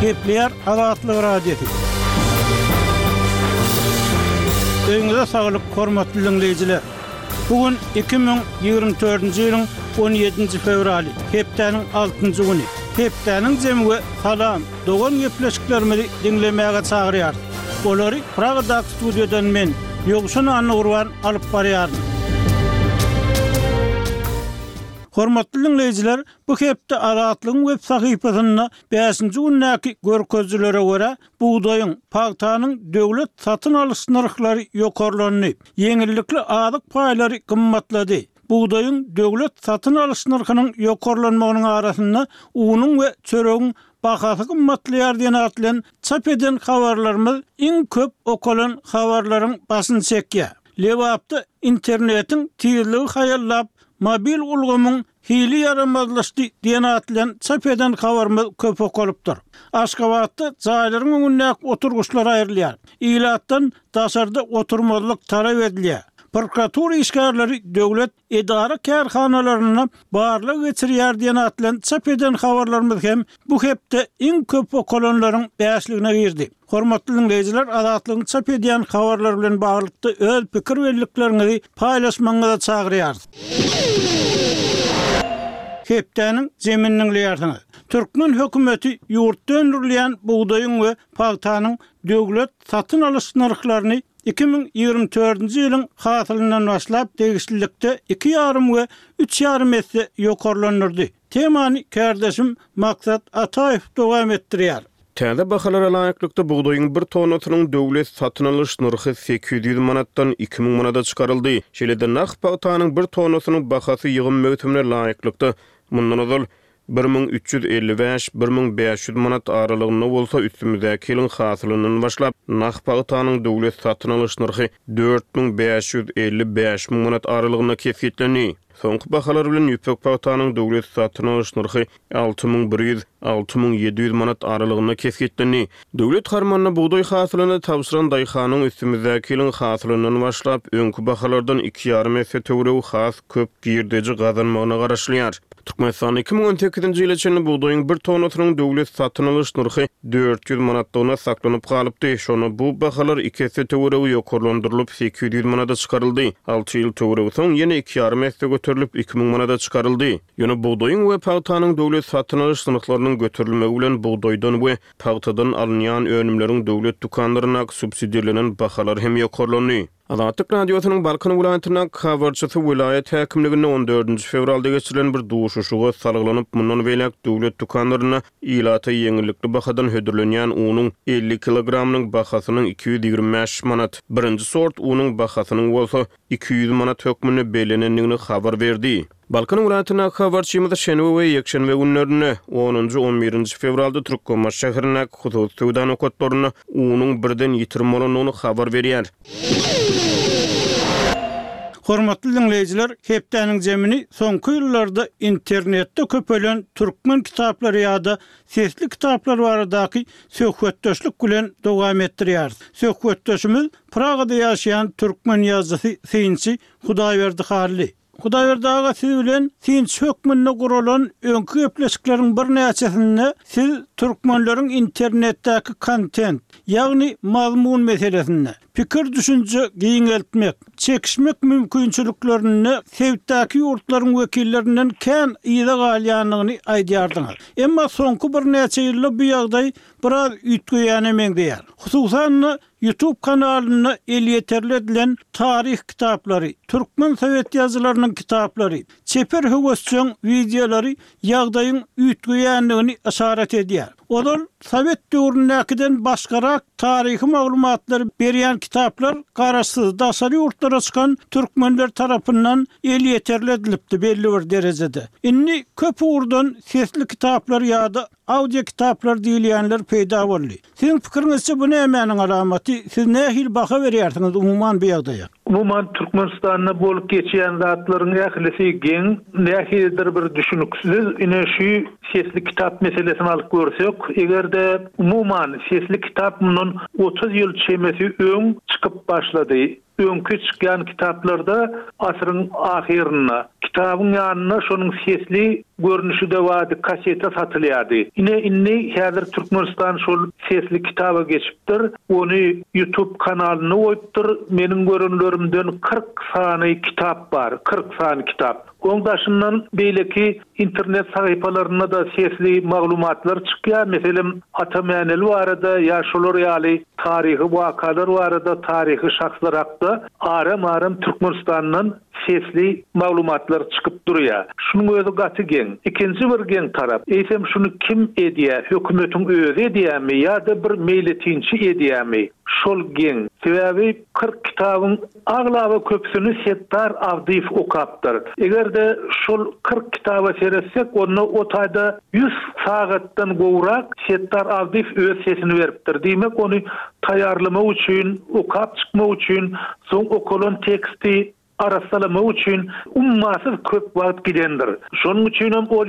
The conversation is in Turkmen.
Gepleýär Azatlyk Radiosy. Öňüňize saglyk, hormatly diňleýjiler! Bu gün iki müň ýigrimi dördünji ýylyň on ýedinji fewraly, hepdäniň altynjy güni. Hepdäniň jemi we salam, dogan gepleşiklerimizi diňlemäge çagyrýarys. Olary Pragadaky studiýadan men, Ýowşan Annagurban, alyp barýaryn. Hormatly diňleýjiler, bu hepde Azatlygyň web sahypasynda bäşinji gündäki görkezijilere görä, bugdaýyň, pagtanyň döwlet satyn alyş nyrhlary ýokarlandy, ýeňillikli azyk paýlary gymmatlady. Bugdaýyň döwlet satyn alyş nyrhynyň ýokarlanmagynyň arasynda unuň we çöregiň bahasy gymmatlaýar diýen at bilen çap eden habarlarymyz iň köp okalan habarlaryň başyny çekýär. Lebapda internetiň tizligi haýallap, Mobil ulgamyň hili ýaramazlaşdy diýen at bilen çap eden habarymyz köp okalypdyr. Aşgabatda jaýlaryň öňündäki oturgyçlar aýrylýar, ilatdan daşarda oturmazlyk talap edilýär, prokuratura işgärleri döwlet edara-kärhanalarynda barlag geçirýär diýen at bilen çap eden habarlarymyz hem bu hepde iň köp okalanlaryň bäşligine girdi. Hormatly diňleýjiler, Azatlygyň çap edýän habarlary bilen baglylykda öz pikir bellikleriňizi paýlaşmagyňyza çagyrýarys. Hepdäniň jemini diňleýärsiňiz. Türkmen hökümeti ýurtda öndürilýän bugdaýyň we pagtanyň döwlet satyn alyş nyrhlaryny iki müň ýigrimi dördünji ýylyň hasylyndan başlap degişlilikde iki ýarym we üç ýarym esse ýokarlandyrdy. Temany kärdeşim Maksat Ataýew dowam etdirýär. Täze bahalara laýyklykda, bugdaýyň bir tonnasynyň döwlet satyn alyş nyrhy sekiz ýüz manatdan iki müň manada çykaryldy. Şeýle-de nah pagtanyň bir tonnasynyň bahasy ýygym möwsümine laýyklykda, mundan ozal, bir müň üç ýüz elli bäş, bir müň bäş ýüz manat aralygynda bolsa, üstümizdäki ýylyň hasylyndan başlap, nah pagtanyň döwlet satyn alyş nyrhy dört müň bäş ýüz elli bäş müň manat aralygynda kesgitlendi. Soňky bahalar bilen ýüpek pagtanyň döwlet satyn alyş nyrhy alty müň bir ýüz, alty müň ýedi ýüz manat aralygynda kesgitlendi. Döwlet harmanyna bugdaý hasylyny tabşyran daýhanyň üstümizdäki ýylyň hasylyndan başlap, öňki bahalardan iki ýarym esse töweregi has köp girdeji gazanmagyna garaşylýar. Türkmenistanda iki müň on sekizinji ýyla çenli bugdaýyň bir tonnasynyň döwlet satyn alyş nyrhy dört ýüz manatlygyna saklanyp galypdy, şonda bu bahalar iki esse töweregi ýokarlandyrylyp, sekiz ýüz manada çykaryldy, alty ýyl töweregi soň ýene iki ýarym esse göterilip, iki müň manada çykaryldy. Ýöne bugdaýyň we pagtanyň döwlet satyn alyş synphlarynyň göterilmegi bilen bugdaýdan we pagtadan alynýan önümleriň döwlet dükanlaryndaky subsidirlenen bahalary hem ýokarlandy. Azatlyk Radiosynyň Balkan welaýatynyň habarçysy welaýat häkimliginde on dördünji fewralda geçirilen bir duşuşyga salgylanyp, mundan beýläk döwlet dükanlarynda ilata ýeňillikli bahadan hödürlenýän unuň elli kilogramynyň bahasynyň iki ýüz ýigrimi bäş manat, birinji sort unuň bahasynyň bolsa iki ýüz manat hökmünde bellenendigini habar berdi. Balkan welaýatyndaky habarçymyz şenbe we ýekşenbe günlerinde, onunjy, on birinji fewralda Türkmenbaşy şäherindäki hususy söwda nokatlarynda unuň birden ýitirim bolandygyny habar berýär. Hormatly diňleýjiler, hepdäniň zemini soňky ýyllarda internetde köpelýän türkmen kitaplary ýa-da sesli kitaplar baradaky söhbetdeşlik bilen dowam etdirýäris. Söhbetdeşimiz Pragada ýaşaýan türkmen ýazyjysy, synçy Hudaýberdi Hally. Hudaýberdi aga siz bilen synçy hökmünde guralan öňki gepleşikleriň birnäçesinde siz türkmenleriň internetdäki kontent, ýagny mazmun meselesinde, pikir-düşünje giňeltmek, çekişmek mümkinçiliklerinde sebitdäki ýurtlaryň wekillerinden kän yza galýandygyny aýdýardyňyz. Emma soňky birnäçe ýylda bu ýagdaý biraz üýtgeýäne meňzeýär. Hususan-da, Youtube kanalynda elýeterli edilen taryh kitaplary, türkmen sowet ýazylarynyň kitaplary, çeper höwesjeň wideolary ýagdaýyň üýtgeýändigini yşarat edýär. Ozal sowet döwründäkiden başgarak taryhy maglumatlary berýän kitaplar garaşsyz daşary ýurtlara çykan türkmenler tarapyndan elýeterli edilipdi belli bir derejede. Indi köp ugurdan sesli kitaplar ýa-da Audio kitaplar diýilýänler peýda boldy. Siziň pikiriňizçe bu nämäniň alamaty, siz nähili baha berýärsiňiz umuman bu ýagdaýa? Umuman Türkmenistanda bolup geçýän zatlaryň ählisi geň, nähilidir bir düşüniksiz. Ine şu sesli kitap meselesini alyp görsek, eger-de umuman sesli kitap mundan otuz ýyl çemesi öň çykyp başlady. Öňki çykýan kitaplarda asyryň ahyrynda, kitabyň ýanynda şonuň sesli görnüşide bady kaseta satylýardy. Ine indi häzir Türkmenistan şol sesli kitaba geçipdir, ony ýutub kanalynda goýupdyr, meniň görenlerimden kyrk sany kitap bar, kyrk sany kitap. Oň daşyndan beýleki internet sahypalarynda-da sesli maglumatlar çykýar, meselem, Ata Mäneli barada ýa şolar ýaly taryhy wakalar barada, taryhy şahslar hakda aram-aram Türkmenistandan sesli maglumatlar çykyp durýar. Şunuň özi gaty geň. Ikinji bir geň tarap, eýsem şuny kim edýär, hökümetiň özi edýärmi ýa-da bir meýletinçi edýärmi, şol geň. Sebäbi kyrk kitabyň. Aglaba köpüsini Setdar Abdyýew okapdyr. Eger-de şol kyrk kitaba seretsek, onda o taýda ýüz sagatdan gowrak Setdar Abdyýew öz sesini beripdir. Diýmek, ony taýýarlamak üçin, okap çykmak üçin, soň okalan teksti arassalamak üçin ummasyz köp wagt gidendir. Şonuň üçinem ol